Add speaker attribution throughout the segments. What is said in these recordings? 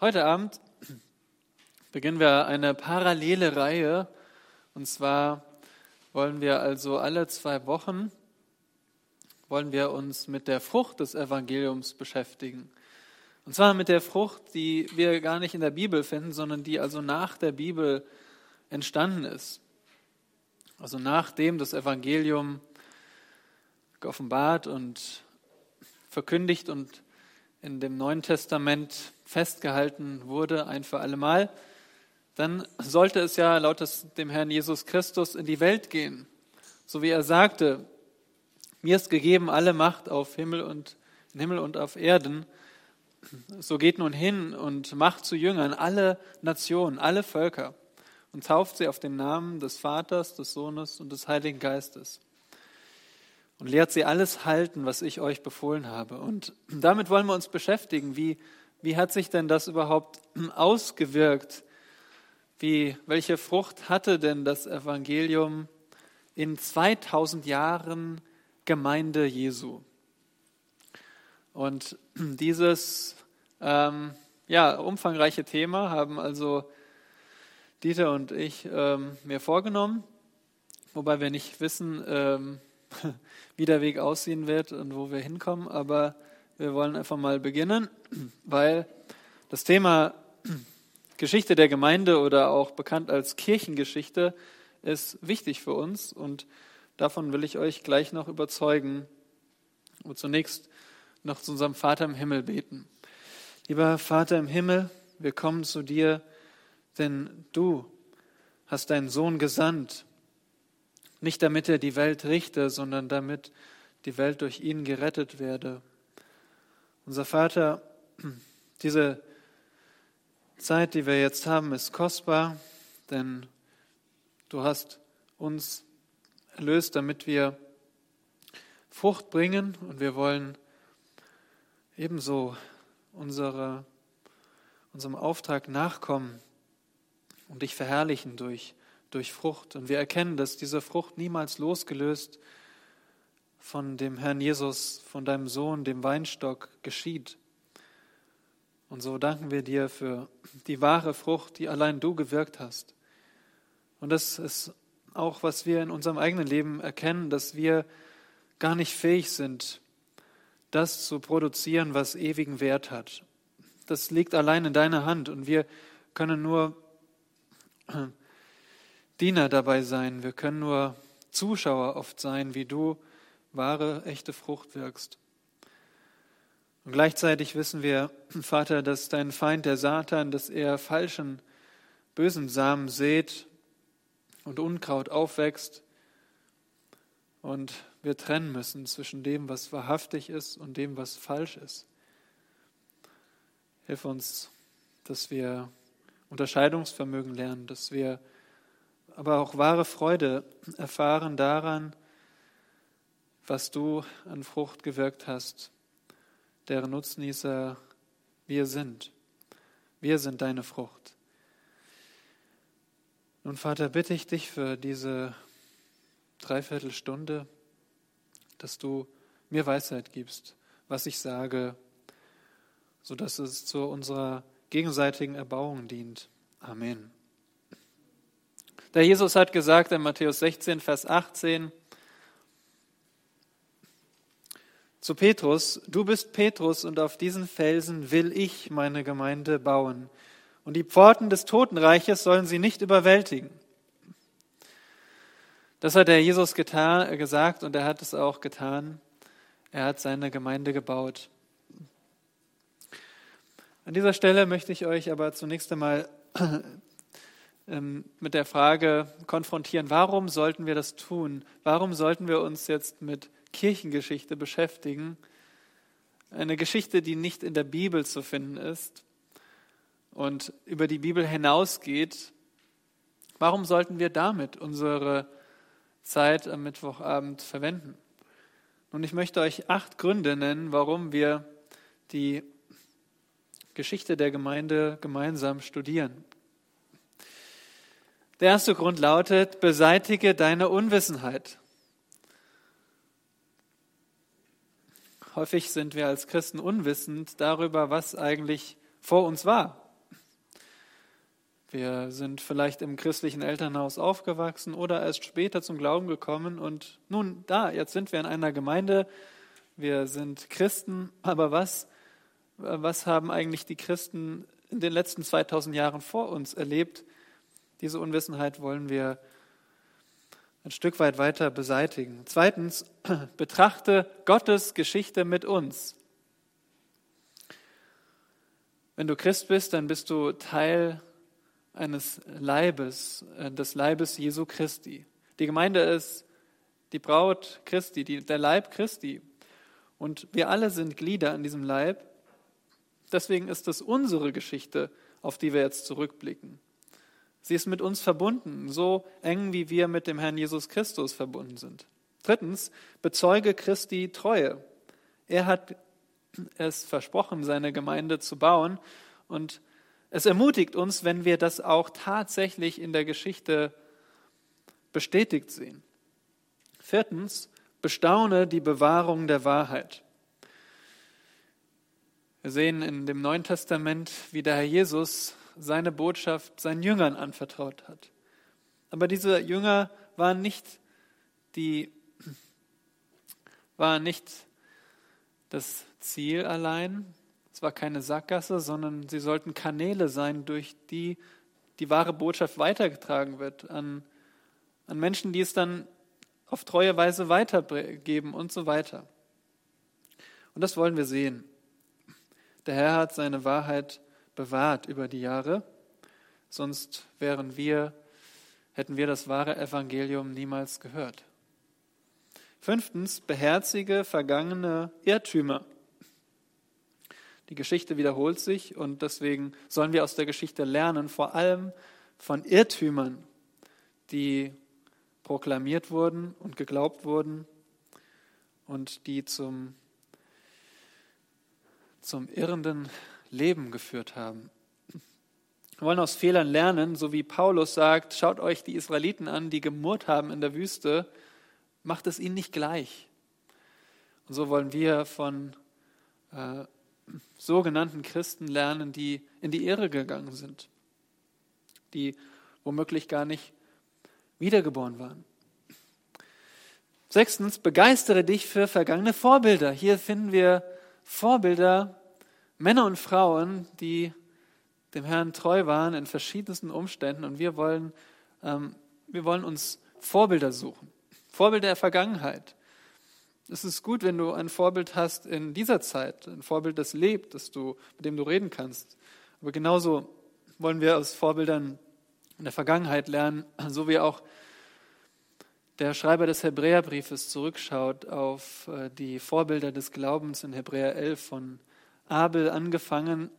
Speaker 1: Heute Abend beginnen wir eine parallele Reihe. Und zwar wollen wir also alle zwei Wochen wollen wir uns mit der Frucht des Evangeliums beschäftigen. Und zwar mit der Frucht, die wir gar nicht in der Bibel finden, sondern die also nach der Bibel entstanden ist. Also nachdem das Evangelium geoffenbart und verkündigt und in dem Neuen Testament festgehalten wurde, ein für allemal, dann sollte es ja laut dem Herrn Jesus Christus in die Welt gehen. So wie er sagte, mir ist gegeben alle Macht auf Himmel und in Himmel und auf Erden. So geht nun hin und macht zu Jüngern alle Nationen, alle Völker und tauft sie auf den Namen des Vaters, des Sohnes und des Heiligen Geistes und lehrt sie alles halten, was ich euch befohlen habe. Und damit wollen wir uns beschäftigen. Wie, wie hat sich denn das überhaupt ausgewirkt? Wie, welche Frucht hatte denn das Evangelium in 2000 Jahren Gemeinde Jesu? Und dieses ähm, ja, umfangreiche Thema haben also Dieter und ich ähm, mir vorgenommen, wobei wir nicht wissen, ähm, wie der Weg aussehen wird und wo wir hinkommen, aber wir wollen einfach mal beginnen, weil das Thema Geschichte der Gemeinde oder auch bekannt als Kirchengeschichte ist wichtig für uns und davon will ich euch gleich noch überzeugen. Und zunächst noch zu unserem Vater im Himmel beten. Lieber Vater im Himmel, wir kommen zu dir, denn du hast deinen Sohn gesandt, nicht damit er die Welt richte, sondern damit die Welt durch ihn gerettet werde. Unser Vater, diese Zeit, die wir jetzt haben, ist kostbar, denn du hast uns erlöst, damit wir Frucht bringen und wir wollen ebenso unsere, unserem Auftrag nachkommen und dich verherrlichen durch durch Frucht. Und wir erkennen, dass diese Frucht niemals losgelöst von dem Herrn Jesus, von deinem Sohn, dem Weinstock geschieht. Und so danken wir dir für die wahre Frucht, die allein du gewirkt hast. Und das ist auch, was wir in unserem eigenen Leben erkennen, dass wir gar nicht fähig sind, das zu produzieren, was ewigen Wert hat. Das liegt allein in deiner Hand und wir können nur Diener dabei sein. Wir können nur Zuschauer oft sein, wie du wahre, echte Frucht wirkst. Und gleichzeitig wissen wir, Vater, dass dein Feind, der Satan, dass er falschen, bösen Samen sät und Unkraut aufwächst und wir trennen müssen zwischen dem, was wahrhaftig ist und dem, was falsch ist. Hilf uns, dass wir Unterscheidungsvermögen lernen, dass wir aber auch wahre Freude erfahren daran, was du an Frucht gewirkt hast, deren Nutznießer wir sind. Wir sind deine Frucht. Nun, Vater, bitte ich dich für diese Dreiviertelstunde, dass du mir Weisheit gibst, was ich sage, sodass es zu unserer gegenseitigen Erbauung dient. Amen. Der Jesus hat gesagt in Matthäus 16, Vers 18 zu Petrus, du bist Petrus und auf diesen Felsen will ich meine Gemeinde bauen. Und die Pforten des Totenreiches sollen sie nicht überwältigen. Das hat der Jesus getan, gesagt und er hat es auch getan. Er hat seine Gemeinde gebaut. An dieser Stelle möchte ich euch aber zunächst einmal ähm, mit der Frage konfrontieren, warum sollten wir das tun? Warum sollten wir uns jetzt mit Kirchengeschichte beschäftigen? Eine Geschichte, die nicht in der Bibel zu finden ist und über die Bibel hinausgeht. Warum sollten wir damit unsere Zeit am Mittwochabend verwenden? Und ich möchte euch acht Gründe nennen, warum wir die Geschichte der Gemeinde gemeinsam studieren. Der erste Grund lautet, beseitige deine Unwissenheit. Häufig sind wir als Christen unwissend darüber, was eigentlich vor uns war. Wir sind vielleicht im christlichen Elternhaus aufgewachsen oder erst später zum Glauben gekommen und nun da, jetzt sind wir in einer Gemeinde, wir sind Christen, aber was, was haben eigentlich die Christen in den letzten 2000 Jahren vor uns erlebt? Diese Unwissenheit wollen wir ein Stück weit weiter beseitigen. Zweitens, betrachte Gottes Geschichte mit uns. Wenn du Christ bist, dann bist du Teil eines Leibes, äh, des Leibes Jesu Christi. Die Gemeinde ist die Braut Christi, die, der Leib Christi. Und wir alle sind Glieder an diesem Leib. Deswegen ist es unsere Geschichte, auf die wir jetzt zurückblicken. Sie ist mit uns verbunden, so eng wie wir mit dem Herrn Jesus Christus verbunden sind. Drittens, bezeuge Christi Treue. Er hat es versprochen, seine Gemeinde zu bauen und es ermutigt uns, wenn wir das auch tatsächlich in der Geschichte bestätigt sehen. Viertens, bestaune die Bewahrung der Wahrheit. Wir sehen in dem Neuen Testament, wie der Herr Jesus seine Botschaft seinen Jüngern anvertraut hat. Aber diese Jünger waren nicht die, waren nicht das Ziel allein, es war keine Sackgasse, sondern sie sollten Kanäle sein, durch die die wahre Botschaft weitergetragen wird an, an Menschen, die es dann auf treue Weise weitergeben und so weiter. Und das wollen wir sehen. Der Herr hat seine Wahrheit bewahrt über die Jahre, sonst wären wir, hätten wir das wahre Evangelium niemals gehört. Fünftens, beherzige vergangene Irrtümer. Die Geschichte wiederholt sich und deswegen sollen wir aus der Geschichte lernen, vor allem von Irrtümern, die proklamiert wurden und geglaubt wurden und die zum, zum irrenden Leben geführt haben. Wir wollen aus Fehlern lernen, so wie Paulus sagt, schaut euch die Israeliten an, die gemurrt haben in der Wüste, macht es ihnen nicht gleich. Und so wollen wir von äh, sogenannten Christen lernen, die in die Irre gegangen sind, die womöglich gar nicht wiedergeboren waren. Sechstens, begeistere dich für vergangene Vorbilder. Hier finden wir Vorbilder, Männer und Frauen, die dem Herrn treu waren in verschiedensten Umständen. Und wir wollen, ähm, wir wollen uns Vorbilder suchen. Vorbilder der Vergangenheit. Es ist gut, wenn du ein Vorbild hast in dieser Zeit, ein Vorbild, das lebt, das du, mit dem du reden kannst. Aber genauso wollen wir aus Vorbildern in der Vergangenheit lernen, so wie auch der Schreiber des Hebräerbriefes zurückschaut auf äh, die Vorbilder des Glaubens in Hebräer 11 von Abel angefangen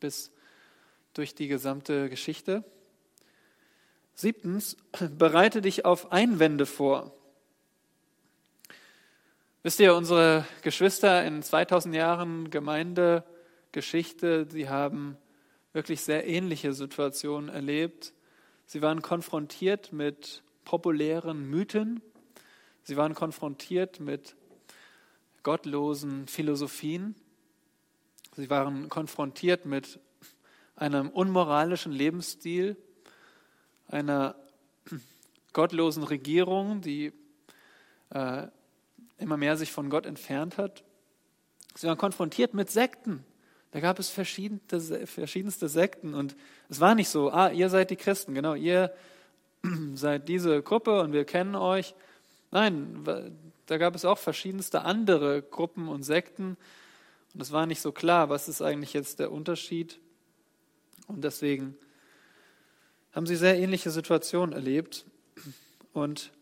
Speaker 1: bis durch die gesamte Geschichte. Siebtens, bereite dich auf Einwände vor. Wisst ihr, unsere Geschwister in 2000 Jahren Gemeindegeschichte, sie haben wirklich sehr ähnliche Situationen erlebt. Sie waren konfrontiert mit populären Mythen. Sie waren konfrontiert mit gottlosen Philosophien. Sie waren konfrontiert mit einem unmoralischen Lebensstil, einer gottlosen Regierung, die äh, immer mehr sich von Gott entfernt hat. Sie waren konfrontiert mit Sekten. Da gab es verschiedenste, verschiedenste Sekten und es war nicht so, ah, ihr seid die Christen, genau, ihr seid diese Gruppe und wir kennen euch. Nein, da gab es auch verschiedenste andere Gruppen und Sekten und es war nicht so klar, was ist eigentlich jetzt der Unterschied. Und deswegen haben sie sehr ähnliche Situationen erlebt und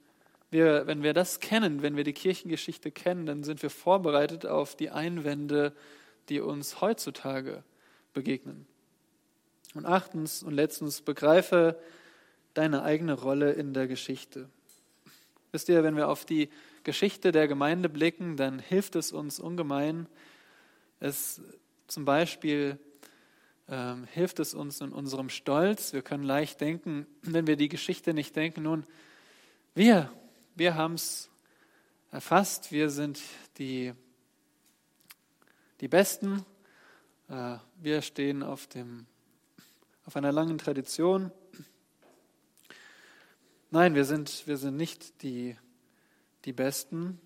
Speaker 1: wir, wenn wir das kennen, wenn wir die Kirchengeschichte kennen, dann sind wir vorbereitet auf die Einwände, die uns heutzutage begegnen. Und achtens und letztens, begreife deine eigene Rolle in der Geschichte. Wisst ihr, wenn wir auf die Geschichte der Gemeinde blicken, dann hilft es uns ungemein. Es zum Beispiel ähm, hilft es uns in unserem Stolz. Wir können leicht denken, wenn wir die Geschichte nicht denken, nun, wir wir haben es erfasst, wir sind die, die Besten, äh, wir stehen auf dem, auf einer langen Tradition. Nein, wir sind, wir sind nicht die, die Besten.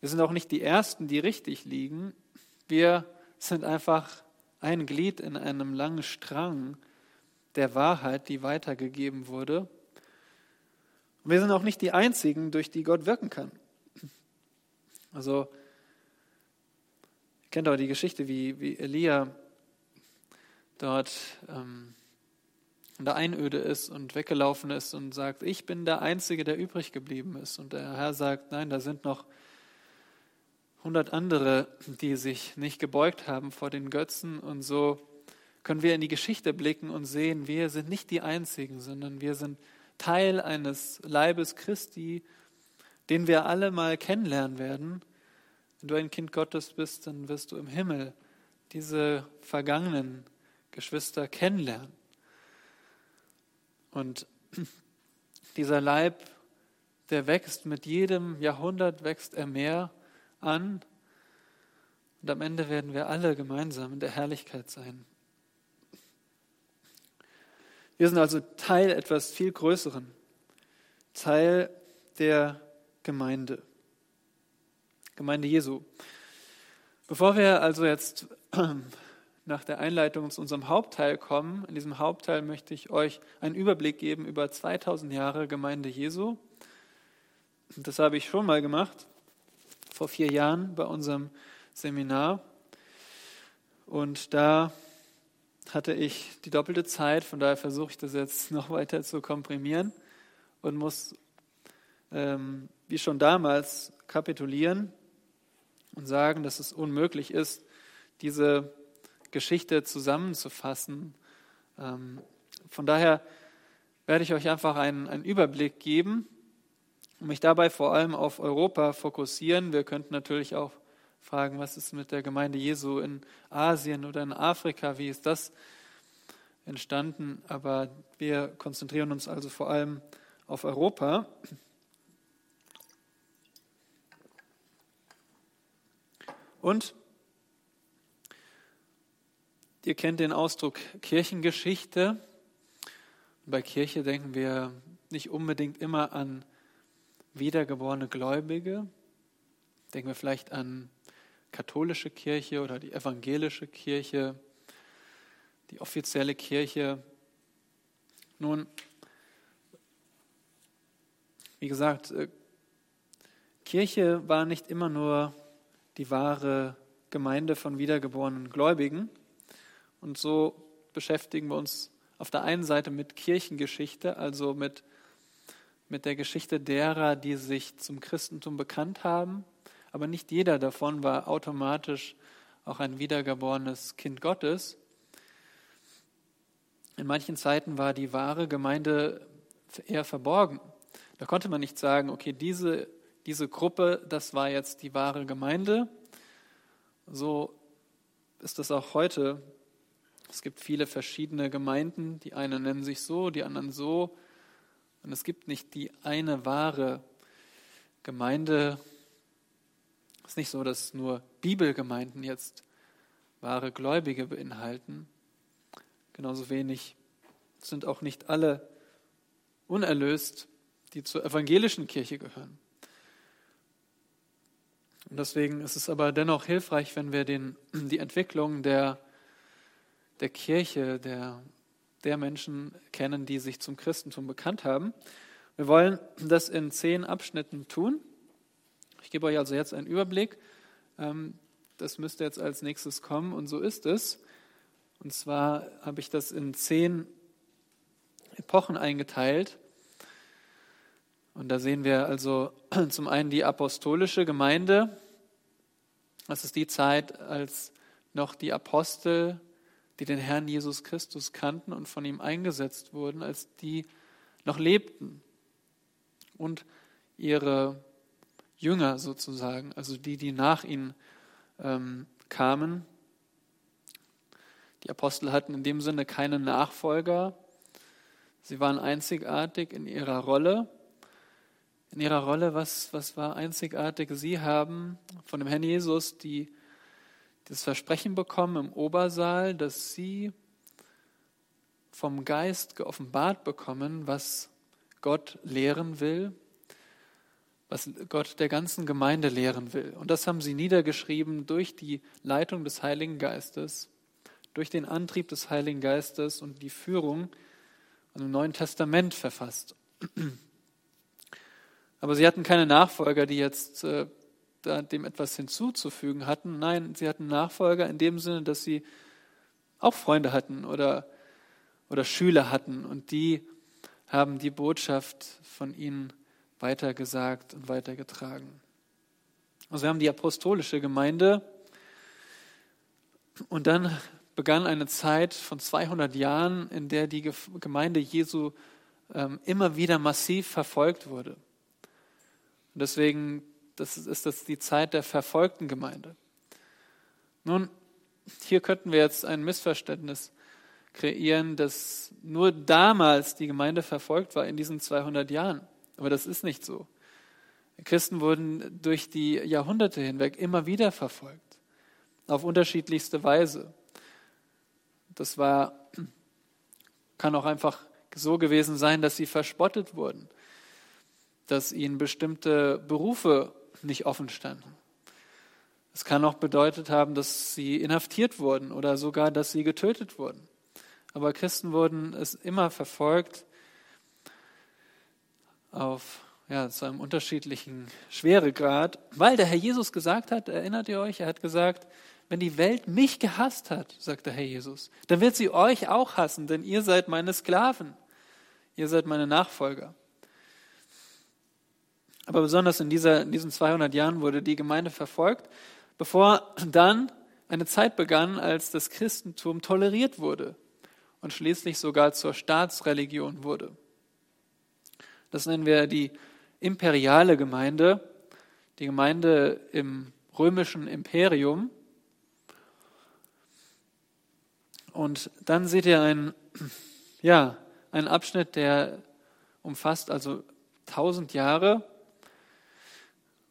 Speaker 1: Wir sind auch nicht die Ersten, die richtig liegen. Wir sind einfach ein Glied in einem langen Strang der Wahrheit, die weitergegeben wurde. Und wir sind auch nicht die Einzigen, durch die Gott wirken kann. Also, ihr kennt auch die Geschichte, wie, wie Elia dort ähm, in der Einöde ist und weggelaufen ist und sagt, ich bin der Einzige, der übrig geblieben ist. Und der Herr sagt, nein, da sind noch hundert andere, die sich nicht gebeugt haben vor den Götzen. Und so können wir in die Geschichte blicken und sehen, wir sind nicht die Einzigen, sondern wir sind Teil eines Leibes Christi, den wir alle mal kennenlernen werden. Wenn du ein Kind Gottes bist, dann wirst du im Himmel diese vergangenen Geschwister kennenlernen. Und dieser Leib, der wächst mit jedem Jahrhundert, wächst er mehr an. Und am Ende werden wir alle gemeinsam in der Herrlichkeit sein. Wir sind also Teil etwas viel Größeren, Teil der Gemeinde, Gemeinde Jesu. Bevor wir also jetzt nach der Einleitung zu unserem Hauptteil kommen. In diesem Hauptteil möchte ich euch einen Überblick geben über 2000 Jahre Gemeinde Jesu. Das habe ich schon mal gemacht, vor vier Jahren bei unserem Seminar. Und da hatte ich die doppelte Zeit, von daher versuche ich das jetzt noch weiter zu komprimieren und muss, ähm, wie schon damals, kapitulieren und sagen, dass es unmöglich ist, diese Geschichte zusammenzufassen. Ähm, von daher werde ich euch einfach einen, einen Überblick geben und mich dabei vor allem auf Europa fokussieren. Wir könnten natürlich auch fragen, was ist mit der Gemeinde Jesu in Asien oder in Afrika, wie ist das entstanden? Aber wir konzentrieren uns also vor allem auf Europa. Und Ihr kennt den Ausdruck Kirchengeschichte. Bei Kirche denken wir nicht unbedingt immer an wiedergeborene Gläubige. Denken wir vielleicht an katholische Kirche oder die evangelische Kirche, die offizielle Kirche. Nun, wie gesagt, äh, Kirche war nicht immer nur die wahre Gemeinde von wiedergeborenen Gläubigen, und so beschäftigen wir uns auf der einen Seite mit Kirchengeschichte, also mit, mit der Geschichte derer, die sich zum Christentum bekannt haben. Aber nicht jeder davon war automatisch auch ein wiedergeborenes Kind Gottes. In manchen Zeiten war die wahre Gemeinde eher verborgen. Da konnte man nicht sagen, okay, diese, diese Gruppe, das war jetzt die wahre Gemeinde. So ist es auch heute. Es gibt viele verschiedene Gemeinden, die einen nennen sich so, die anderen so. Und es gibt nicht die eine wahre Gemeinde. Es ist nicht so, dass nur Bibelgemeinden jetzt wahre Gläubige beinhalten. Genauso wenig sind auch nicht alle unerlöst, die zur evangelischen Kirche gehören. Und deswegen ist es aber dennoch hilfreich, wenn wir den, die Entwicklung der der Kirche, der, der Menschen kennen, die sich zum Christentum bekannt haben. Wir wollen das in zehn Abschnitten tun. Ich gebe euch also jetzt einen Überblick. Ähm, das müsste jetzt als nächstes kommen und so ist es. Und zwar habe ich das in zehn Epochen eingeteilt. Und da sehen wir also zum einen die apostolische Gemeinde. Das ist die Zeit, als noch die Apostel die den Herrn Jesus Christus kannten und von ihm eingesetzt wurden, als die noch lebten. Und ihre Jünger sozusagen, also die, die nach ihnen ähm, kamen. Die Apostel hatten in dem Sinne keine Nachfolger. Sie waren einzigartig in ihrer Rolle. In ihrer Rolle, was, was war einzigartig? Sie haben von dem Herrn Jesus die das Versprechen bekommen im Obersaal, dass sie vom Geist geoffenbart bekommen, was Gott lehren will, was Gott der ganzen Gemeinde lehren will. Und das haben sie niedergeschrieben durch die Leitung des Heiligen Geistes, durch den Antrieb des Heiligen Geistes und die Führung im Neuen Testament verfasst. Aber sie hatten keine Nachfolger, die jetzt äh, dem etwas hinzuzufügen hatten. Nein, sie hatten Nachfolger in dem Sinne, dass sie auch Freunde hatten oder, oder Schüler hatten und die haben die Botschaft von ihnen weitergesagt und weitergetragen. Also wir haben die apostolische Gemeinde und dann begann eine Zeit von 200 Jahren, in der die Gemeinde Jesu ähm, immer wieder massiv verfolgt wurde. Und deswegen das ist das die Zeit der verfolgten Gemeinde. Nun, hier könnten wir jetzt ein Missverständnis kreieren, dass nur damals die Gemeinde verfolgt war in diesen 200 Jahren. Aber das ist nicht so. Christen wurden durch die Jahrhunderte hinweg immer wieder verfolgt, auf unterschiedlichste Weise. Das war, kann auch einfach so gewesen sein, dass sie verspottet wurden, dass ihnen bestimmte Berufe nicht offen standen. Es kann auch bedeutet haben, dass sie inhaftiert wurden oder sogar, dass sie getötet wurden. Aber Christen wurden es immer verfolgt auf ja, zu einem unterschiedlichen Schweregrad, weil der Herr Jesus gesagt hat, erinnert ihr euch, er hat gesagt, wenn die Welt mich gehasst hat, sagt der Herr Jesus, dann wird sie euch auch hassen, denn ihr seid meine Sklaven, ihr seid meine Nachfolger. Aber besonders in, dieser, in diesen 200 Jahren wurde die Gemeinde verfolgt, bevor dann eine Zeit begann, als das Christentum toleriert wurde und schließlich sogar zur Staatsreligion wurde. Das nennen wir die imperiale Gemeinde, die Gemeinde im römischen Imperium. Und dann seht ihr einen, ja, einen Abschnitt, der umfasst also 1000 Jahre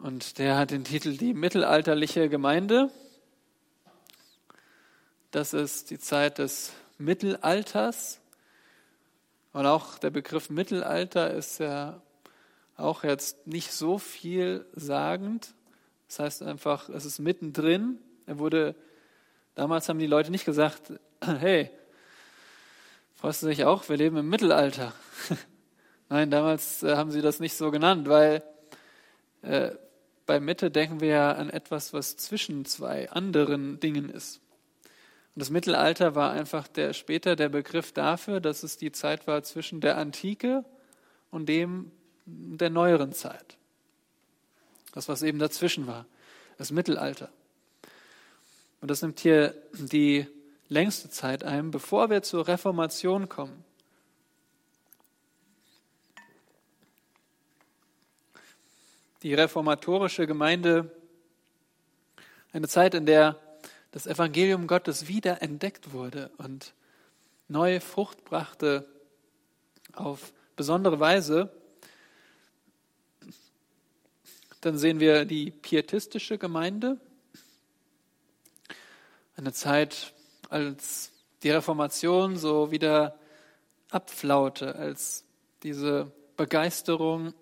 Speaker 1: und der hat den Titel Die mittelalterliche Gemeinde. Das ist die Zeit des Mittelalters. Und auch der Begriff Mittelalter ist ja auch jetzt nicht so viel sagend. Das heißt einfach, es ist mittendrin. Er wurde, damals haben die Leute nicht gesagt, hey, freust du dich auch? Wir leben im Mittelalter. Nein, damals äh, haben sie das nicht so genannt, weil äh, bei Mitte denken wir ja an etwas, was zwischen zwei anderen Dingen ist. Und das Mittelalter war einfach der, später der Begriff dafür, dass es die Zeit war zwischen der Antike und dem der neueren Zeit. Das, was eben dazwischen war, das Mittelalter. Und das nimmt hier die längste Zeit ein, bevor wir zur Reformation kommen. Die reformatorische Gemeinde eine Zeit, in der das Evangelium Gottes wieder entdeckt wurde und neue Frucht brachte auf besondere Weise. Dann sehen wir die pietistische Gemeinde, eine Zeit, als die Reformation so wieder abflaute, als diese Begeisterung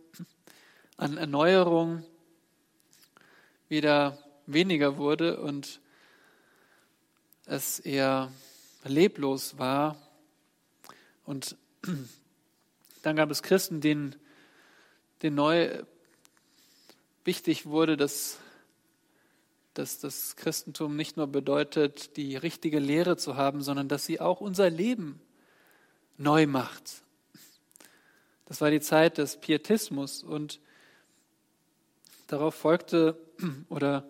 Speaker 1: an Erneuerung wieder weniger wurde und es eher leblos war. Und dann gab es Christen, denen, denen neu wichtig wurde, dass, dass das Christentum nicht nur bedeutet, die richtige Lehre zu haben, sondern dass sie auch unser Leben neu macht. Das war die Zeit des Pietismus und Darauf folgte oder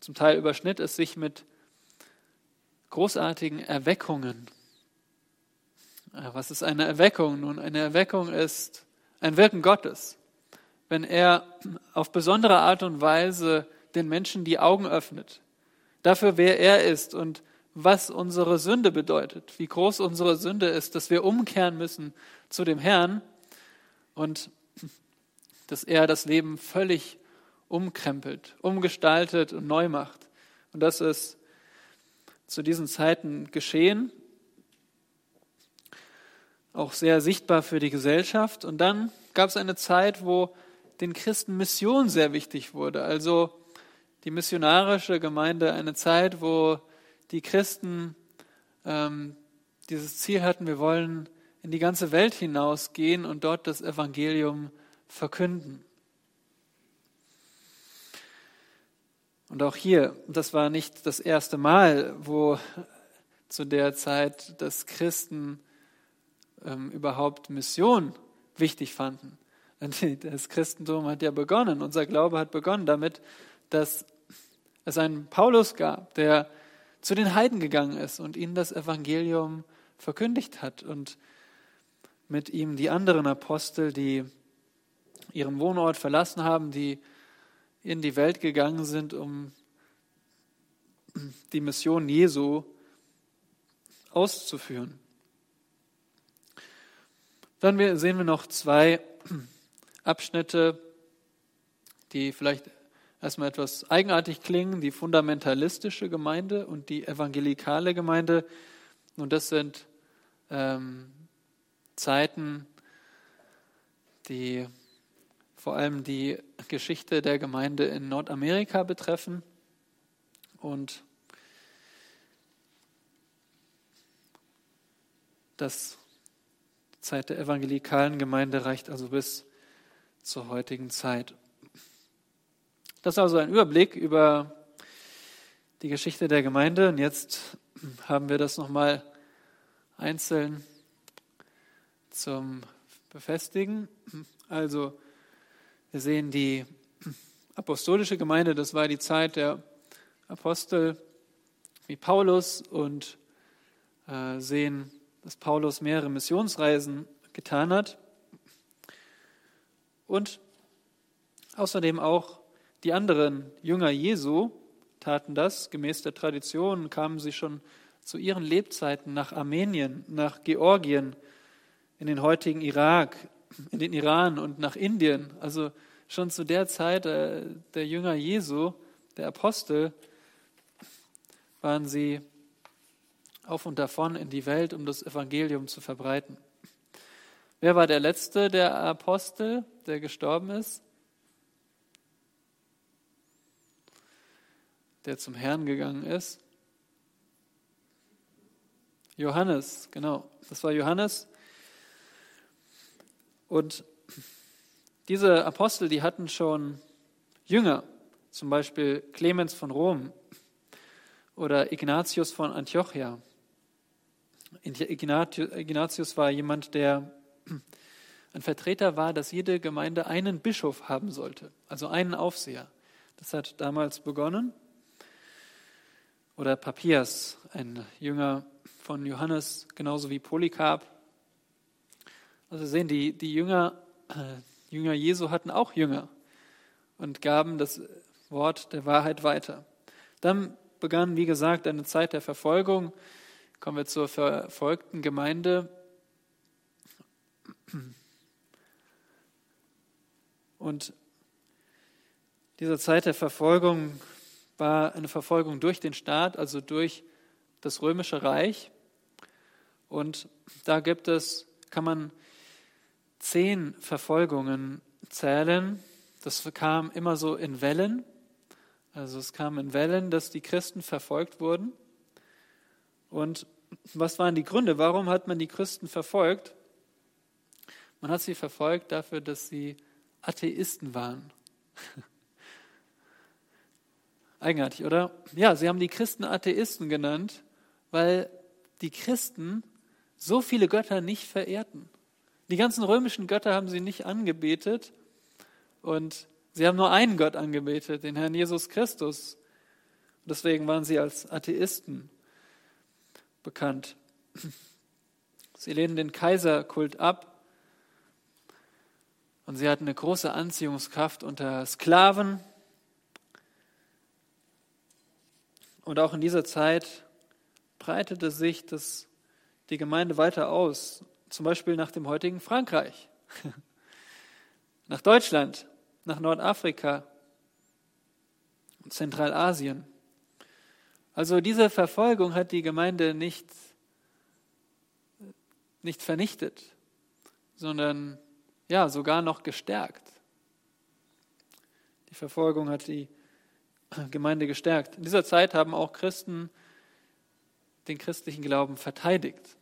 Speaker 1: zum Teil überschnitt es sich mit großartigen Erweckungen. Was ist eine Erweckung? Nun, eine Erweckung ist ein Wirken Gottes. Wenn er auf besondere Art und Weise den Menschen die Augen öffnet, dafür, wer er ist und was unsere Sünde bedeutet, wie groß unsere Sünde ist, dass wir umkehren müssen zu dem Herrn und dass er das Leben völlig umkrempelt, umgestaltet und neu macht. Und das ist zu diesen Zeiten geschehen. auch sehr sichtbar für die Gesellschaft. Und dann gab es eine Zeit, wo den Christen Mission sehr wichtig wurde. Also die missionarische Gemeinde, eine Zeit, wo die Christen ähm, dieses Ziel hatten, wir wollen in die ganze Welt hinausgehen und dort das Evangelium verkünden. Und auch hier, das war nicht das erste Mal, wo zu der Zeit das Christen ähm, überhaupt Mission wichtig fanden. Das Christentum hat ja begonnen, unser Glaube hat begonnen damit, dass es einen Paulus gab, der zu den Heiden gegangen ist und ihnen das Evangelium verkündigt hat und mit ihm die anderen Apostel, die ihren Wohnort verlassen haben, die in die Welt gegangen sind, um die Mission Jesu auszuführen. Dann sehen wir noch zwei Abschnitte, die vielleicht erstmal etwas eigenartig klingen, die fundamentalistische Gemeinde und die evangelikale Gemeinde. Und das sind ähm, Zeiten, die vor allem die Geschichte der Gemeinde in Nordamerika betreffen. Und das Zeit der evangelikalen Gemeinde reicht also bis zur heutigen Zeit. Das ist also ein Überblick über die Geschichte der Gemeinde. Und jetzt haben wir das nochmal einzeln zum Befestigen. Also wir sehen die apostolische Gemeinde, das war die Zeit der Apostel wie Paulus und äh, sehen dass Paulus mehrere Missionsreisen getan hat. Und außerdem auch die anderen Jünger Jesu taten das. Gemäß der Tradition kamen sie schon zu ihren Lebzeiten nach Armenien, nach Georgien, in den heutigen Irak, in den Iran und nach Indien. Also schon zu der Zeit äh, der Jünger Jesu, der Apostel, waren sie auf und davon in die Welt, um das Evangelium zu verbreiten. Wer war der letzte der Apostel, der gestorben ist? Der zum Herrn gegangen ist? Johannes, genau. Das war Johannes. Und diese Apostel, die hatten schon Jünger, zum Beispiel Clemens von Rom oder Ignatius von Antiochia. Ignatius war jemand, der ein Vertreter war, dass jede Gemeinde einen Bischof haben sollte, also einen Aufseher. Das hat damals begonnen. Oder Papias, ein Jünger von Johannes, genauso wie Polycarp. Also wir sehen, die, die Jünger, äh, Jünger Jesu hatten auch Jünger und gaben das Wort der Wahrheit weiter. Dann begann, wie gesagt, eine Zeit der Verfolgung. Kommen wir zur verfolgten Gemeinde. Und diese Zeit der Verfolgung war eine Verfolgung durch den Staat, also durch das römische Reich. Und da gibt es, kann man zehn Verfolgungen zählen. Das kam immer so in Wellen. Also es kam in Wellen, dass die Christen verfolgt wurden. Und was waren die Gründe? Warum hat man die Christen verfolgt? Man hat sie verfolgt dafür, dass sie Atheisten waren. Eigenartig, oder? Ja, sie haben die Christen Atheisten genannt, weil die Christen so viele Götter nicht verehrten. Die ganzen römischen Götter haben sie nicht angebetet und sie haben nur einen Gott angebetet, den Herrn Jesus Christus. deswegen waren sie als Atheisten bekannt. Sie lehnen den Kaiserkult ab und sie hatten eine große Anziehungskraft unter Sklaven. Und auch in dieser Zeit breitete sich das, die Gemeinde weiter aus, zum Beispiel nach dem heutigen Frankreich, nach Deutschland, nach Nordafrika und Zentralasien. Also diese Verfolgung hat die Gemeinde nicht, nicht vernichtet, sondern ja, sogar noch gestärkt. Die Verfolgung hat die Gemeinde gestärkt. In dieser Zeit haben auch Christen den christlichen Glauben verteidigt.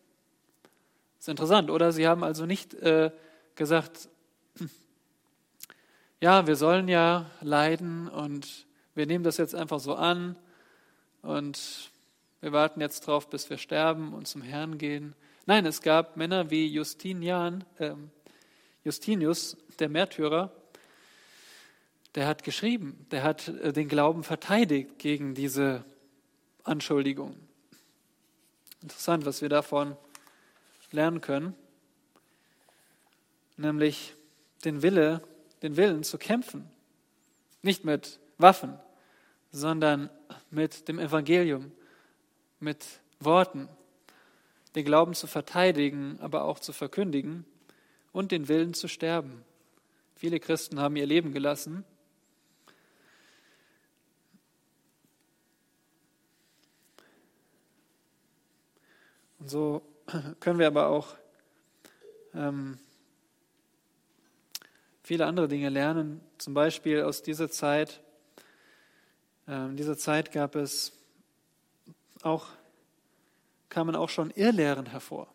Speaker 1: Ist interessant, oder? Sie haben also nicht äh, gesagt, ja, wir sollen ja leiden und wir nehmen das jetzt einfach so an und wir warten jetzt drauf, bis wir sterben und zum Herrn gehen. Nein, es gab Männer wie Justinian, äh, Justinius, der Märtyrer, der hat geschrieben, der hat äh, den Glauben verteidigt gegen diese Anschuldigungen. Interessant, was wir davon lernen können, nämlich den Wille, den Willen zu kämpfen, nicht mit Waffen, sondern mit dem Evangelium, mit Worten, den Glauben zu verteidigen, aber auch zu verkündigen und den Willen zu sterben. Viele Christen haben ihr Leben gelassen. Und so können wir aber auch ähm, viele andere Dinge lernen. Zum Beispiel aus dieser Zeit. Ähm, in dieser Zeit gab es auch, kamen auch schon Irrlehren hervor.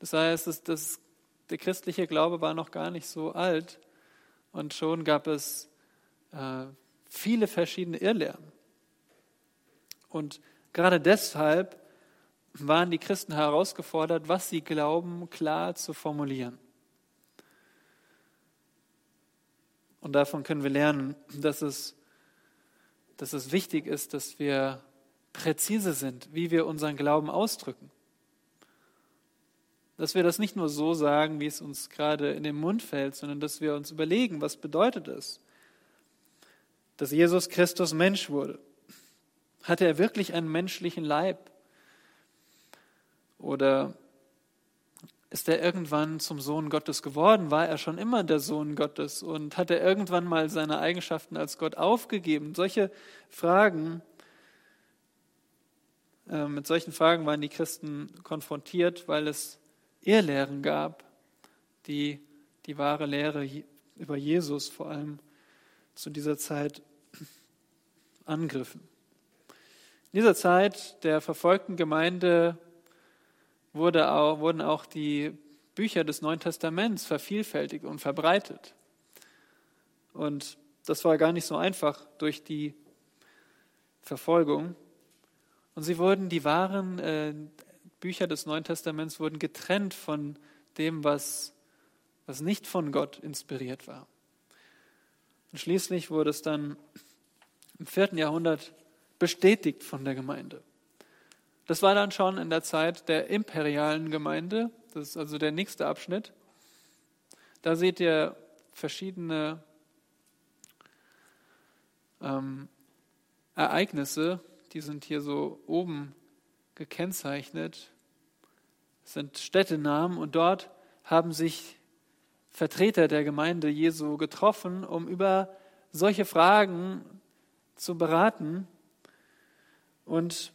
Speaker 1: Das heißt, das, das, der christliche Glaube war noch gar nicht so alt und schon gab es äh, viele verschiedene Irrlehren. Und gerade deshalb waren die Christen herausgefordert, was sie glauben, klar zu formulieren. Und davon können wir lernen, dass es, dass es wichtig ist, dass wir präzise sind, wie wir unseren Glauben ausdrücken. Dass wir das nicht nur so sagen, wie es uns gerade in den Mund fällt, sondern dass wir uns überlegen, was bedeutet es, dass Jesus Christus Mensch wurde. Hatte er wirklich einen menschlichen Leib? Oder ist er irgendwann zum Sohn Gottes geworden? War er schon immer der Sohn Gottes? Und hat er irgendwann mal seine Eigenschaften als Gott aufgegeben? Solche Fragen, äh, mit solchen Fragen waren die Christen konfrontiert, weil es Irrlehren gab, die die wahre Lehre über Jesus vor allem zu dieser Zeit angriffen. In dieser Zeit der verfolgten Gemeinde wurde auch, wurden auch die Bücher des Neuen Testaments vervielfältigt und verbreitet. Und das war gar nicht so einfach durch die Verfolgung. Und sie wurden, die wahren äh, Bücher des Neuen Testaments wurden getrennt von dem, was, was nicht von Gott inspiriert war. Und schließlich wurde es dann im vierten Jahrhundert bestätigt von der Gemeinde. Das war dann schon in der Zeit der imperialen Gemeinde. Das ist also der nächste Abschnitt. Da seht ihr verschiedene ähm, Ereignisse, die sind hier so oben gekennzeichnet. Das sind Städtenamen und dort haben sich Vertreter der Gemeinde Jesu getroffen, um über solche Fragen zu beraten. Und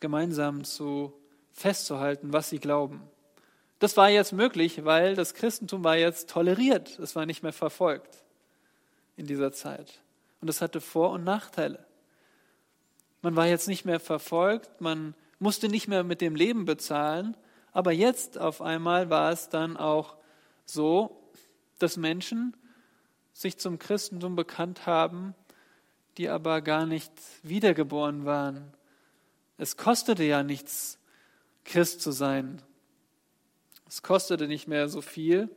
Speaker 1: gemeinsam zu festzuhalten, was sie glauben. Das war jetzt möglich, weil das Christentum war jetzt toleriert, es war nicht mehr verfolgt in dieser Zeit. Und es hatte Vor- und Nachteile. Man war jetzt nicht mehr verfolgt, man musste nicht mehr mit dem Leben bezahlen, aber jetzt auf einmal war es dann auch so, dass Menschen sich zum Christentum bekannt haben, die aber gar nicht wiedergeboren waren, es kostete ja nichts, Christ zu sein. Es kostete nicht mehr so viel.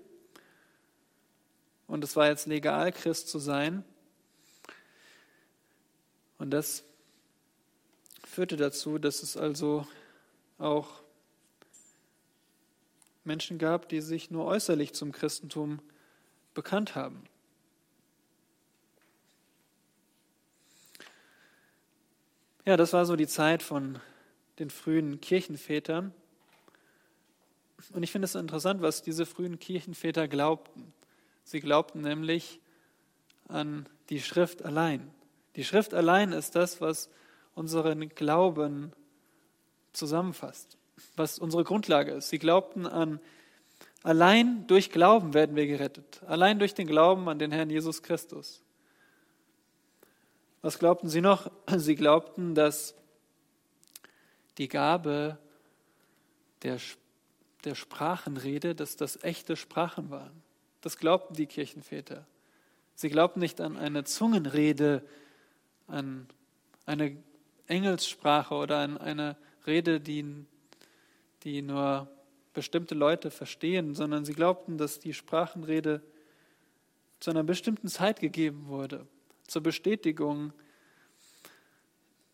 Speaker 1: Und es war jetzt legal, Christ zu sein. Und das führte dazu, dass es also auch Menschen gab, die sich nur äußerlich zum Christentum bekannt haben. Ja, das war so die Zeit von den frühen Kirchenvätern. Und ich finde es interessant, was diese frühen Kirchenväter glaubten. Sie glaubten nämlich an die Schrift allein. Die Schrift allein ist das, was unseren Glauben zusammenfasst. was unsere Grundlage ist. Sie glaubten an, allein durch Glauben werden wir gerettet. Allein durch den Glauben an den Herrn Jesus Christus. Was glaubten sie noch? Sie glaubten, dass die Gabe der, der Sprachenrede, dass das echte Sprachen waren. Das glaubten die Kirchenväter. Sie glaubten nicht an eine Zungenrede, an eine Engelssprache oder an eine Rede, die, die nur bestimmte Leute verstehen, sondern sie glaubten, dass die Sprachenrede zu einer bestimmten Zeit gegeben wurde, zur Bestätigung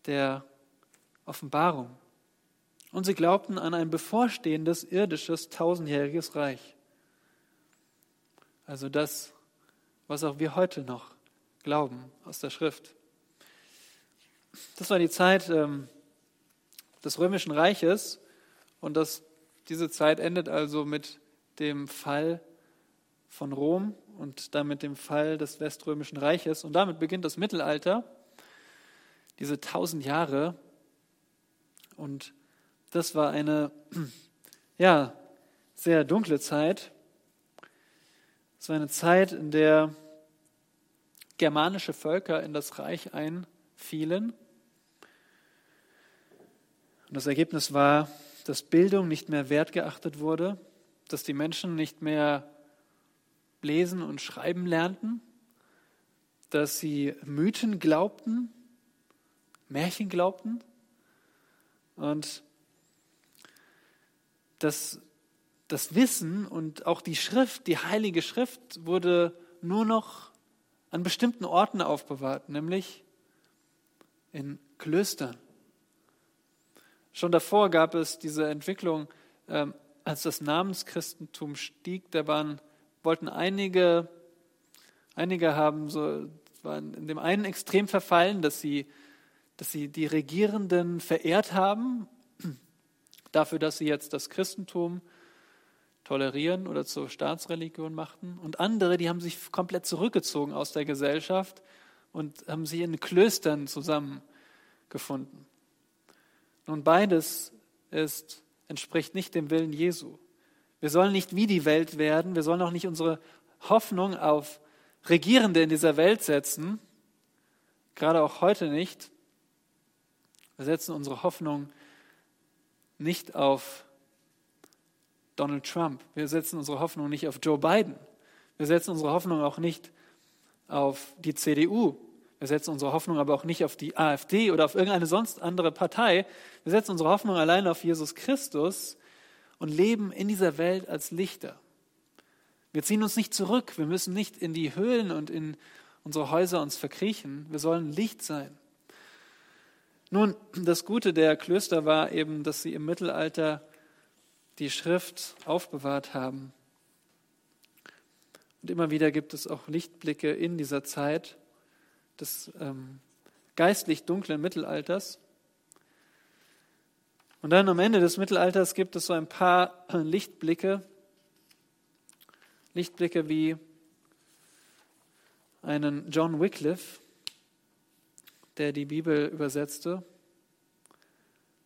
Speaker 1: der Offenbarung. Und sie glaubten an ein bevorstehendes irdisches tausendjähriges Reich. Also das, was auch wir heute noch glauben aus der Schrift. Das war die Zeit ähm, des Römischen Reiches und das, diese Zeit endet also mit dem Fall von Rom und damit dem Fall des Weströmischen Reiches. Und damit beginnt das Mittelalter, diese tausend Jahre. Und das war eine ja, sehr dunkle Zeit. Es war eine Zeit, in der germanische Völker in das Reich einfielen. Und das Ergebnis war, dass Bildung nicht mehr wertgeachtet wurde, dass die Menschen nicht mehr lesen und schreiben lernten, dass sie Mythen glaubten, Märchen glaubten und dass das Wissen und auch die Schrift, die Heilige Schrift, wurde nur noch an bestimmten Orten aufbewahrt, nämlich in Klöstern. Schon davor gab es diese Entwicklung, ähm, als das Namenschristentum stieg, da waren, wollten einige, einige haben so, waren in dem einen Extrem verfallen, dass sie, dass sie die Regierenden verehrt haben, dafür, dass sie jetzt das Christentum tolerieren oder zur Staatsreligion machten. Und andere, die haben sich komplett zurückgezogen aus der Gesellschaft und haben sich in Klöstern zusammengefunden. Nun, beides ist, entspricht nicht dem Willen Jesu. Wir sollen nicht wie die Welt werden, wir sollen auch nicht unsere Hoffnung auf Regierende in dieser Welt setzen, gerade auch heute nicht. Wir setzen unsere Hoffnung nicht auf Donald Trump. Wir setzen unsere Hoffnung nicht auf Joe Biden. Wir setzen unsere Hoffnung auch nicht auf die CDU. Wir setzen unsere Hoffnung aber auch nicht auf die AfD oder auf irgendeine sonst andere Partei. Wir setzen unsere Hoffnung allein auf Jesus Christus und leben in dieser Welt als Lichter. Wir ziehen uns nicht zurück. Wir müssen nicht in die Höhlen und in unsere Häuser uns verkriechen. Wir sollen Licht sein. Nun, das Gute der Klöster war eben, dass sie im Mittelalter die Schrift aufbewahrt haben. Und immer wieder gibt es auch Lichtblicke in dieser Zeit des ähm, geistlich dunklen Mittelalters. Und dann am Ende des Mittelalters gibt es so ein paar Lichtblicke, Lichtblicke wie einen John Wycliffe, der die Bibel übersetzte.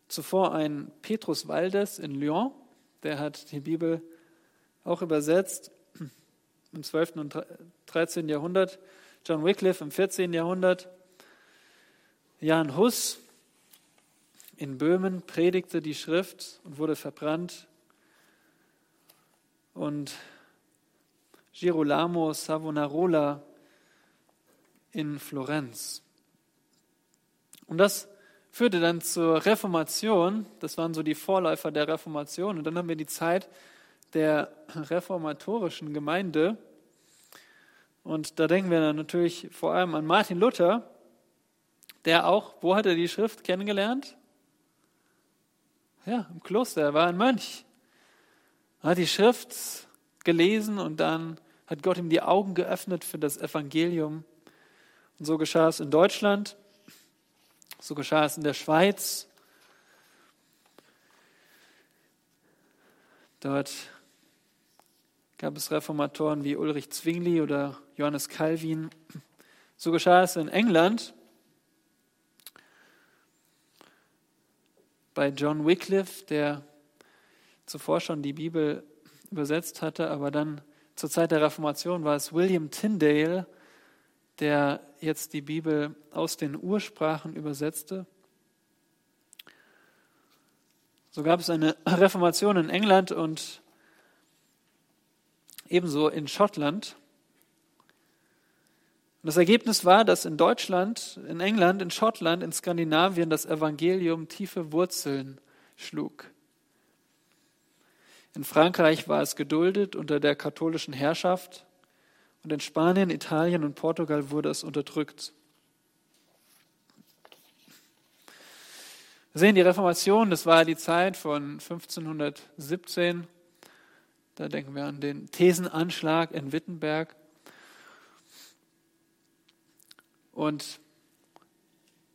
Speaker 1: Zuvor ein Petrus Waldes in Lyon, der hat die Bibel auch übersetzt im 12. und 13. Jahrhundert. John Wycliffe im 14. Jahrhundert. Jan Hus in Böhmen predigte die Schrift und wurde verbrannt. Und Girolamo Savonarola in Florenz. Und das führte dann zur Reformation. Das waren so die Vorläufer der Reformation. Und dann haben wir die Zeit der reformatorischen Gemeinde. Und da denken wir dann natürlich vor allem an Martin Luther, der auch, wo hat er die Schrift kennengelernt? Ja, im Kloster, er war ein Mönch. Er hat die Schrift gelesen und dann hat Gott ihm die Augen geöffnet für das Evangelium. Und so geschah es in Deutschland. So geschah es in der Schweiz. Dort gab es Reformatoren wie Ulrich Zwingli oder Johannes Calvin. So geschah es in England bei John Wycliffe, der zuvor schon die Bibel übersetzt hatte, aber dann zur Zeit der Reformation war es William Tyndale, der jetzt die Bibel aus den Ursprachen übersetzte. So gab es eine Reformation in England und ebenso in Schottland. Und das Ergebnis war, dass in Deutschland, in England, in Schottland, in Skandinavien das Evangelium tiefe Wurzeln schlug. In Frankreich war es geduldet unter der katholischen Herrschaft und in Spanien, Italien und Portugal wurde es unterdrückt. Wir sehen die Reformation, das war die Zeit von 1517. Da denken wir an den Thesenanschlag in Wittenberg. Und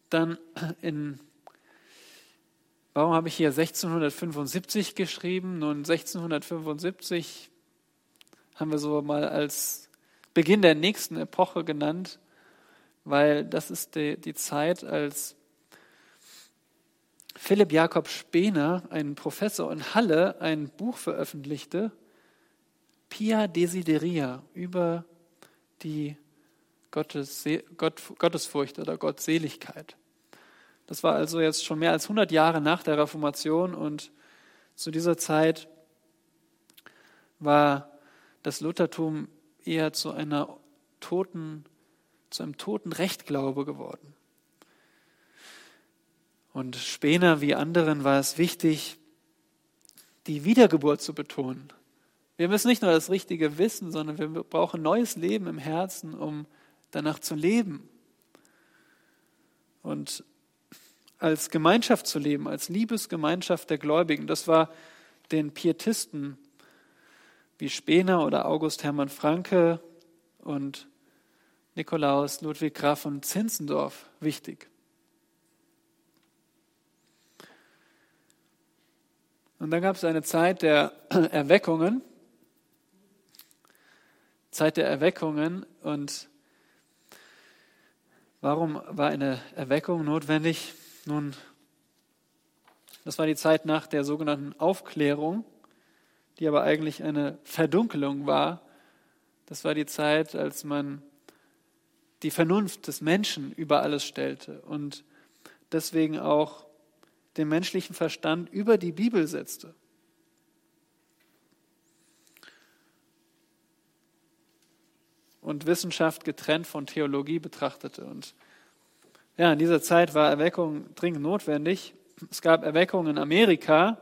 Speaker 1: dann in, warum habe ich hier 1675 geschrieben? Nun, 1675 haben wir so mal als Beginn der nächsten Epoche genannt, weil das ist die, die Zeit, als Philipp Jakob Spener, ein Professor in Halle, ein Buch veröffentlichte, Pia Desideria, über die Gottes, Gott, Gottesfurcht oder Gottseligkeit. Das war also jetzt schon mehr als 100 Jahre nach der Reformation und zu dieser Zeit war das Luthertum eher zu einer toten, zu einem toten Rechtglaube geworden. Und Spener wie anderen war es wichtig, die Wiedergeburt zu betonen. Wir müssen nicht nur das Richtige wissen, sondern wir brauchen neues Leben im Herzen, um danach zu leben und als Gemeinschaft zu leben, als Liebesgemeinschaft der Gläubigen. Das war den Pietisten wie Spener oder August Hermann Franke und Nikolaus Ludwig Graf von Zinzendorf wichtig. Und dann gab es eine Zeit der Erweckungen, Zeit der Erweckungen und Warum war eine Erweckung notwendig? Nun, das war die Zeit nach der sogenannten Aufklärung, die aber eigentlich eine Verdunkelung war. Das war die Zeit, als man die Vernunft des Menschen über alles stellte und deswegen auch den menschlichen Verstand über die Bibel setzte. Und Wissenschaft getrennt von Theologie betrachtete. Und ja, in dieser Zeit war Erweckung dringend notwendig. Es gab Erweckung in Amerika.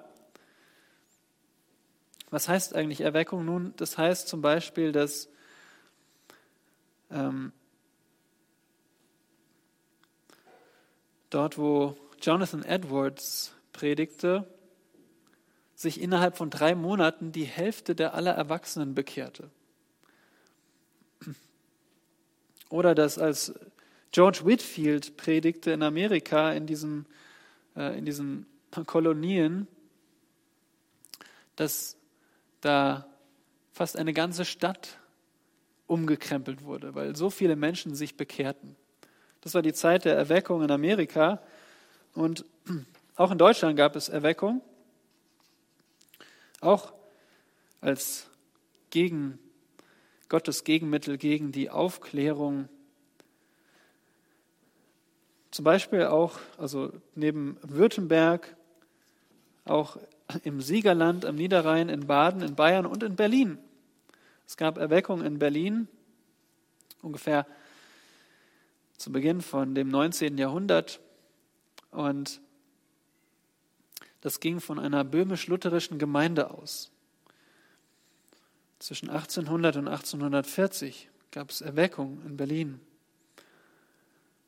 Speaker 1: Was heißt eigentlich Erweckung? Nun, das heißt zum Beispiel, dass ähm, dort, wo Jonathan Edwards predigte, sich innerhalb von drei Monaten die Hälfte der aller Erwachsenen bekehrte. Oder dass als George Whitfield predigte in Amerika in diesen, äh, in diesen Kolonien, dass da fast eine ganze Stadt umgekrempelt wurde, weil so viele Menschen sich bekehrten. Das war die Zeit der Erweckung in Amerika und auch in Deutschland gab es Erweckung, auch als gegen Gottes Gegenmittel gegen die Aufklärung. Zum Beispiel auch, also neben Württemberg, auch im Siegerland, am Niederrhein, in Baden, in Bayern und in Berlin. Es gab Erweckung in Berlin, ungefähr zu Beginn von dem 19. Jahrhundert. Und das ging von einer böhmisch-lutherischen Gemeinde aus. Zwischen 1800 und 1840 gab es Erweckung in Berlin.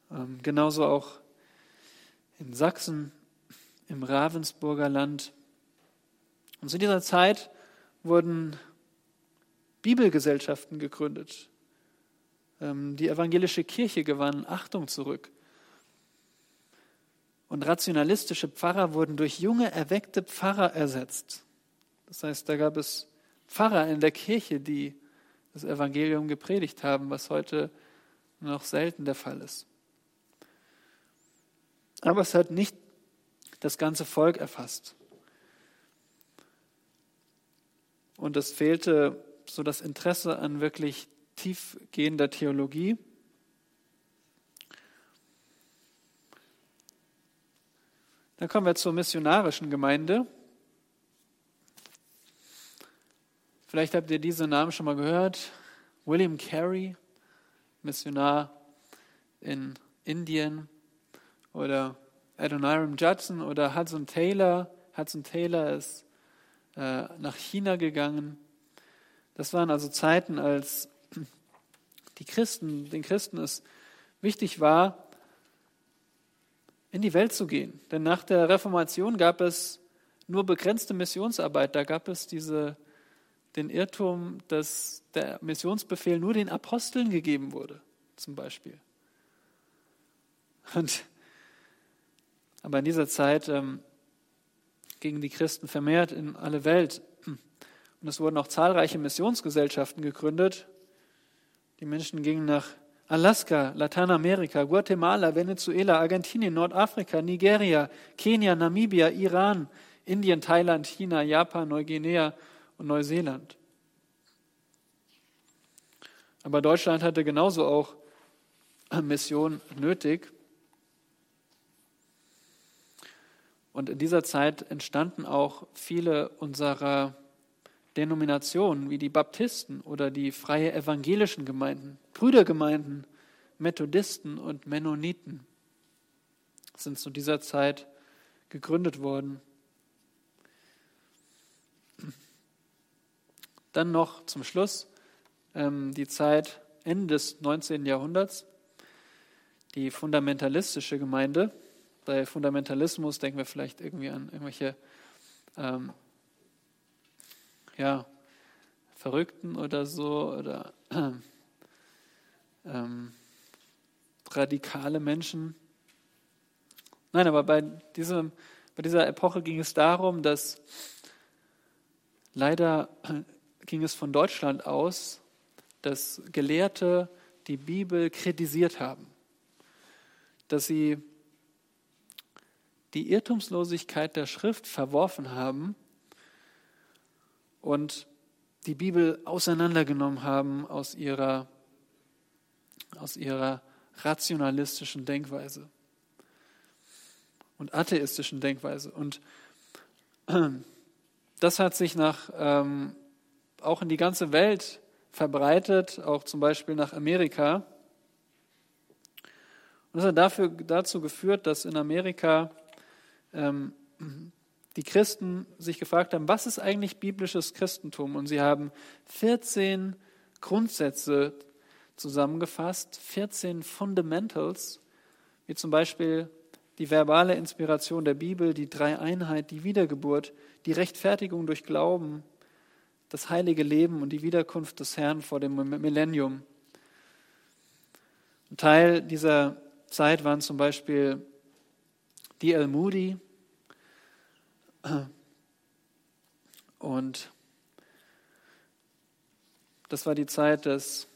Speaker 1: Ähm, genauso auch in Sachsen, im Ravensburger Land. Und zu dieser Zeit wurden Bibelgesellschaften gegründet. Ähm, die evangelische Kirche gewann Achtung zurück. Und rationalistische Pfarrer wurden durch junge, erweckte Pfarrer ersetzt. Das heißt, da gab es Pfarrer in der Kirche, die das Evangelium gepredigt haben, was heute noch selten der Fall ist. Aber es hat nicht das ganze Volk erfasst. und es fehlte so das Interesse an wirklich tiefgehender Theologie. Dann kommen wir zur missionarischen Gemeinde. Vielleicht habt ihr diese Namen schon mal gehört. William Carey, Missionar in Indien, oder Adoniram Judson oder Hudson Taylor. Hudson Taylor ist äh, nach China gegangen. Das waren also Zeiten, als die Christen, den Christen es wichtig war, in die Welt zu gehen. Denn nach der Reformation gab es nur begrenzte Missionsarbeit. Da gab es diese, den Irrtum, dass der Missionsbefehl nur den Aposteln gegeben wurde, zum Beispiel. Und, aber in dieser Zeit ähm, gingen die Christen vermehrt in alle Welt. Und es wurden auch zahlreiche Missionsgesellschaften gegründet. Die Menschen gingen nach Alaska, Lateinamerika, Guatemala, Venezuela, Argentinien, Nordafrika, Nigeria, Kenia, Namibia, Iran, Indien, Thailand, China, Japan, Neuguinea und Neuseeland. Aber Deutschland hatte genauso auch Mission nötig. Und in dieser Zeit entstanden auch viele unserer Denominationen, wie die Baptisten oder die freie evangelischen Gemeinden, Brüdergemeinden, Methodisten und Mennoniten sind zu dieser Zeit gegründet worden. Dann noch zum Schluss ähm, die Zeit Ende des 19. Jahrhunderts, die fundamentalistische Gemeinde, bei Fundamentalismus denken wir vielleicht irgendwie an irgendwelche ähm, ja, Verrückten oder so oder ähm, radikale Menschen. Nein, aber bei, diesem, bei dieser Epoche ging es darum, dass leider ging es von Deutschland aus, dass Gelehrte die Bibel kritisiert haben, dass sie die Irrtumslosigkeit der Schrift verworfen haben und die Bibel auseinandergenommen haben aus ihrer, aus ihrer rationalistischen Denkweise und atheistischen Denkweise. Und das hat sich nach, ähm, auch in die ganze Welt verbreitet, auch zum Beispiel nach Amerika. Und das hat dafür, dazu geführt, dass in Amerika ähm, die Christen sich gefragt haben, was ist eigentlich biblisches Christentum? Und sie haben 14 Grundsätze zusammengefasst, 14 Fundamentals, wie zum Beispiel die verbale Inspiration der Bibel, die Dreieinheit, die Wiedergeburt, die Rechtfertigung durch Glauben, das heilige Leben und die Wiederkunft des Herrn vor dem Millennium. Ein Teil dieser Zeit waren zum Beispiel D.L. Moody und das war die Zeit des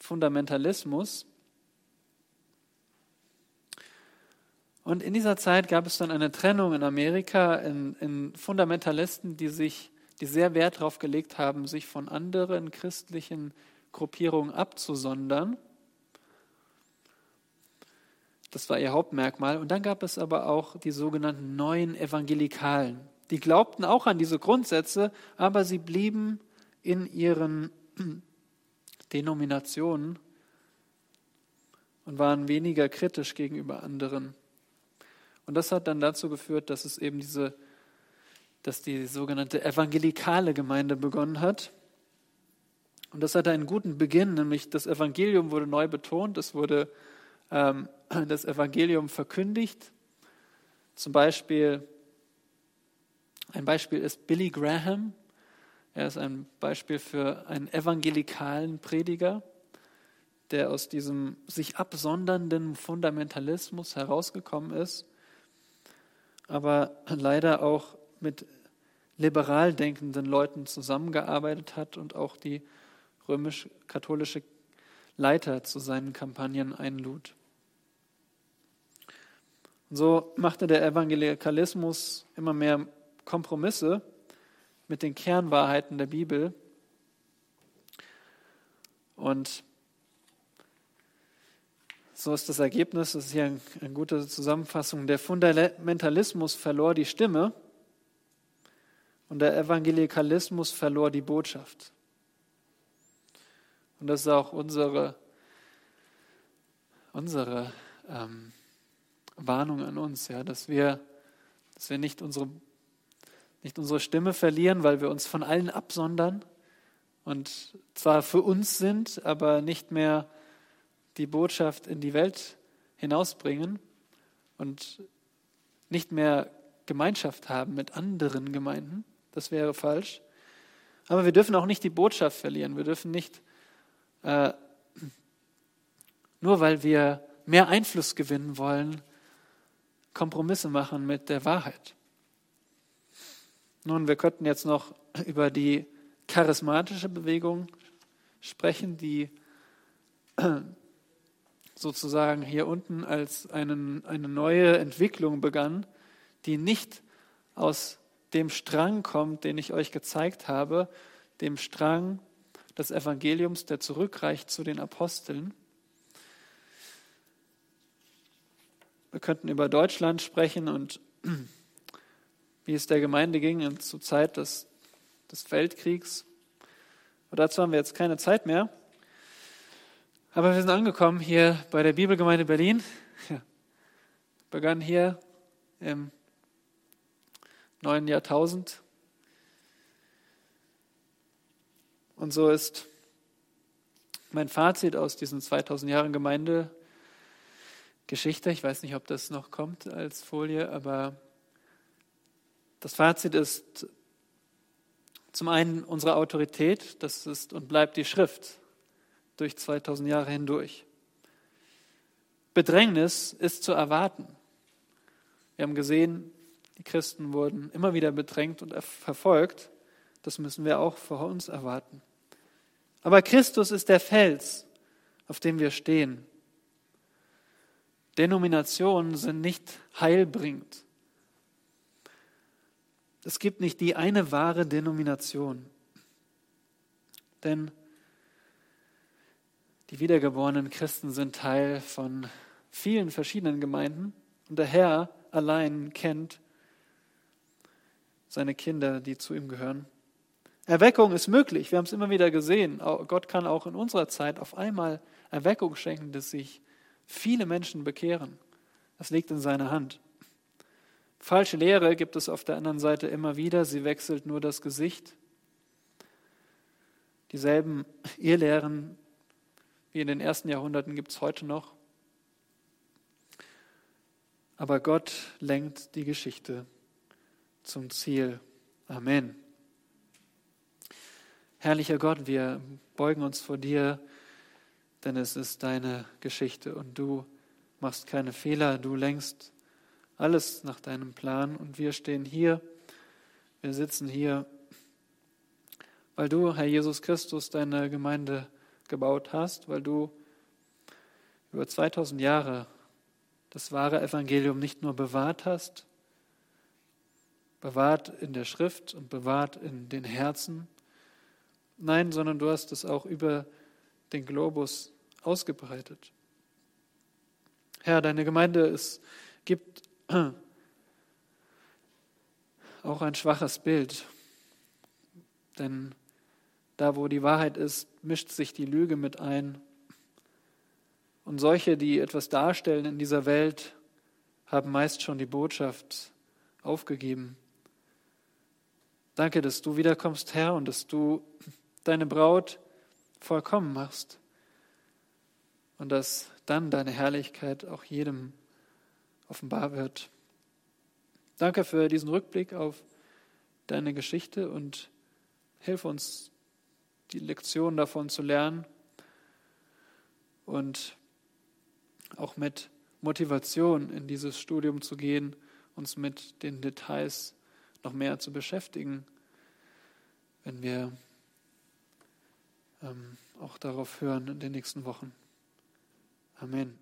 Speaker 1: Fundamentalismus. Und in dieser Zeit gab es dann eine Trennung in Amerika in, in, Fundamentalisten, die sich, die sehr Wert darauf gelegt haben, sich von anderen christlichen Gruppierungen abzusondern. Das war ihr Hauptmerkmal. Und dann gab es aber auch die sogenannten neuen Evangelikalen. Die glaubten auch an diese Grundsätze, aber sie blieben in ihren Denominationen und waren weniger kritisch gegenüber anderen. Und das hat dann dazu geführt, dass es eben diese, dass die sogenannte evangelikale Gemeinde begonnen hat. Und das hatte einen guten Beginn, nämlich das Evangelium wurde neu betont, es wurde ähm, das Evangelium verkündigt. Zum Beispiel, ein Beispiel ist Billy Graham. Er ist ein Beispiel für einen evangelikalen Prediger, der aus diesem sich absondernden Fundamentalismus herausgekommen ist, aber leider auch mit liberal denkenden Leuten zusammengearbeitet hat und auch die römisch-katholische Leiter zu seinen Kampagnen einlud. Und so machte der Evangelikalismus immer mehr Kompromisse mit den Kernwahrheiten der Bibel. Und so ist das Ergebnis, das ist hier eine gute Zusammenfassung. Der Fundamentalismus verlor die Stimme und der Evangelikalismus verlor die Botschaft. Und das ist auch unsere, unsere ähm, Warnung an uns, ja, dass wir, dass wir nicht, unsere, nicht unsere Stimme verlieren, weil wir uns von allen absondern und zwar für uns sind, aber nicht mehr die Botschaft in die Welt hinausbringen und nicht mehr Gemeinschaft haben mit anderen Gemeinden. Das wäre falsch. Aber wir dürfen auch nicht die Botschaft verlieren. Wir dürfen nicht, äh, nur weil wir mehr Einfluss gewinnen wollen, Kompromisse machen mit der Wahrheit. Nun, wir könnten jetzt noch über die charismatische Bewegung sprechen, die sozusagen hier unten als einen, eine neue Entwicklung begann, die nicht aus dem Strang kommt, den ich euch gezeigt habe, dem Strang des Evangeliums, der zurückreicht zu den Aposteln. Wir könnten über Deutschland sprechen und wie es der Gemeinde ging zur Zeit des, des Weltkriegs. Aber dazu haben wir jetzt keine Zeit mehr. Aber wir sind angekommen hier bei der Bibelgemeinde Berlin. Ja. Begann hier im neuen Jahrtausend. Und so ist mein Fazit aus diesen 2000 Jahren Gemeindegeschichte. Ich weiß nicht, ob das noch kommt als Folie, aber das Fazit ist zum einen unsere Autorität, das ist und bleibt die Schrift durch 2000 Jahre hindurch. Bedrängnis ist zu erwarten. Wir haben gesehen, die Christen wurden immer wieder bedrängt und verfolgt. Das müssen wir auch vor uns erwarten. Aber Christus ist der Fels, auf dem wir stehen. Denominationen sind nicht heilbringend. Es gibt nicht die eine wahre Denomination. Denn die wiedergeborenen Christen sind Teil von vielen verschiedenen Gemeinden und der Herr allein kennt seine Kinder, die zu ihm gehören. Erweckung ist möglich, wir haben es immer wieder gesehen. Gott kann auch in unserer Zeit auf einmal Erweckung schenken, dass sich viele Menschen bekehren. Das liegt in seiner Hand. Falsche Lehre gibt es auf der anderen Seite immer wieder, sie wechselt nur das Gesicht. Dieselben Irrlehren wie in den ersten Jahrhunderten gibt es heute noch. Aber Gott lenkt die Geschichte zum Ziel. Amen. Herrlicher Gott, wir beugen uns vor dir, denn es ist deine Geschichte und du machst keine Fehler, du lenkst alles nach deinem Plan und wir stehen hier, wir sitzen hier, weil du, Herr Jesus Christus, deine Gemeinde gebaut hast, weil du über 2000 Jahre das wahre Evangelium nicht nur bewahrt hast, bewahrt in der Schrift und bewahrt in den Herzen, nein, sondern du hast es auch über den Globus ausgebreitet. Herr, deine Gemeinde, es gibt auch ein schwaches Bild, denn da, wo die Wahrheit ist, mischt sich die Lüge mit ein. Und solche, die etwas darstellen in dieser Welt, haben meist schon die Botschaft aufgegeben. Danke, dass du wiederkommst, Herr, und dass du deine Braut vollkommen machst und dass dann deine Herrlichkeit auch jedem offenbar wird. Danke für diesen Rückblick auf deine Geschichte und hilf uns die Lektion davon zu lernen und auch mit Motivation in dieses Studium zu gehen, uns mit den Details noch mehr zu beschäftigen, wenn wir ähm, auch darauf hören in den nächsten Wochen. Amen.